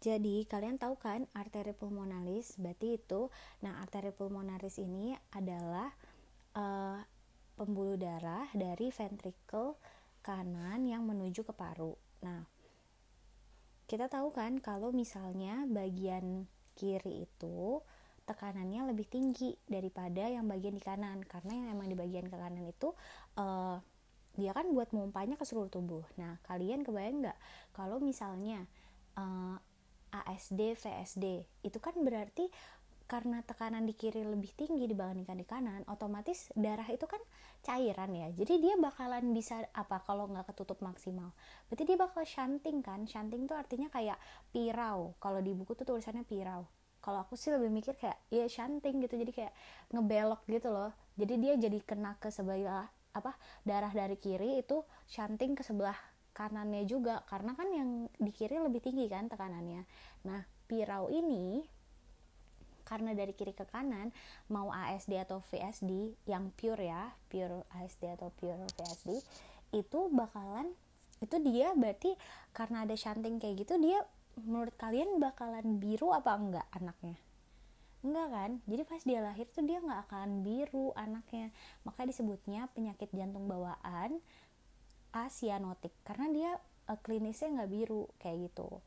Jadi kalian tahu kan arteri pulmonalis berarti itu nah arteri pulmonalis ini adalah uh, pembuluh darah dari ventricle kanan yang menuju ke paru. Nah, kita tahu kan kalau misalnya bagian kiri itu tekanannya lebih tinggi daripada yang bagian di kanan karena yang emang di bagian ke kanan itu uh, dia kan buat memompanya ke seluruh tubuh. Nah, kalian kebayang nggak kalau misalnya uh, ASD, VSD. Itu kan berarti karena tekanan di kiri lebih tinggi dibandingkan di kanan, otomatis darah itu kan cairan ya. Jadi dia bakalan bisa apa kalau nggak ketutup maksimal. Berarti dia bakal shunting kan. Shunting itu artinya kayak pirau. Kalau di buku tuh tulisannya pirau. Kalau aku sih lebih mikir kayak ya shunting gitu. Jadi kayak ngebelok gitu loh. Jadi dia jadi kena ke sebelah apa darah dari kiri itu shunting ke sebelah kanannya juga karena kan yang di kiri lebih tinggi kan tekanannya. Nah pirau ini karena dari kiri ke kanan mau ASD atau VSD yang pure ya pure ASD atau pure VSD itu bakalan itu dia berarti karena ada shunting kayak gitu dia menurut kalian bakalan biru apa enggak anaknya? Enggak kan? Jadi pas dia lahir tuh dia nggak akan biru anaknya. Maka disebutnya penyakit jantung bawaan asianotik karena dia uh, klinisnya nggak biru kayak gitu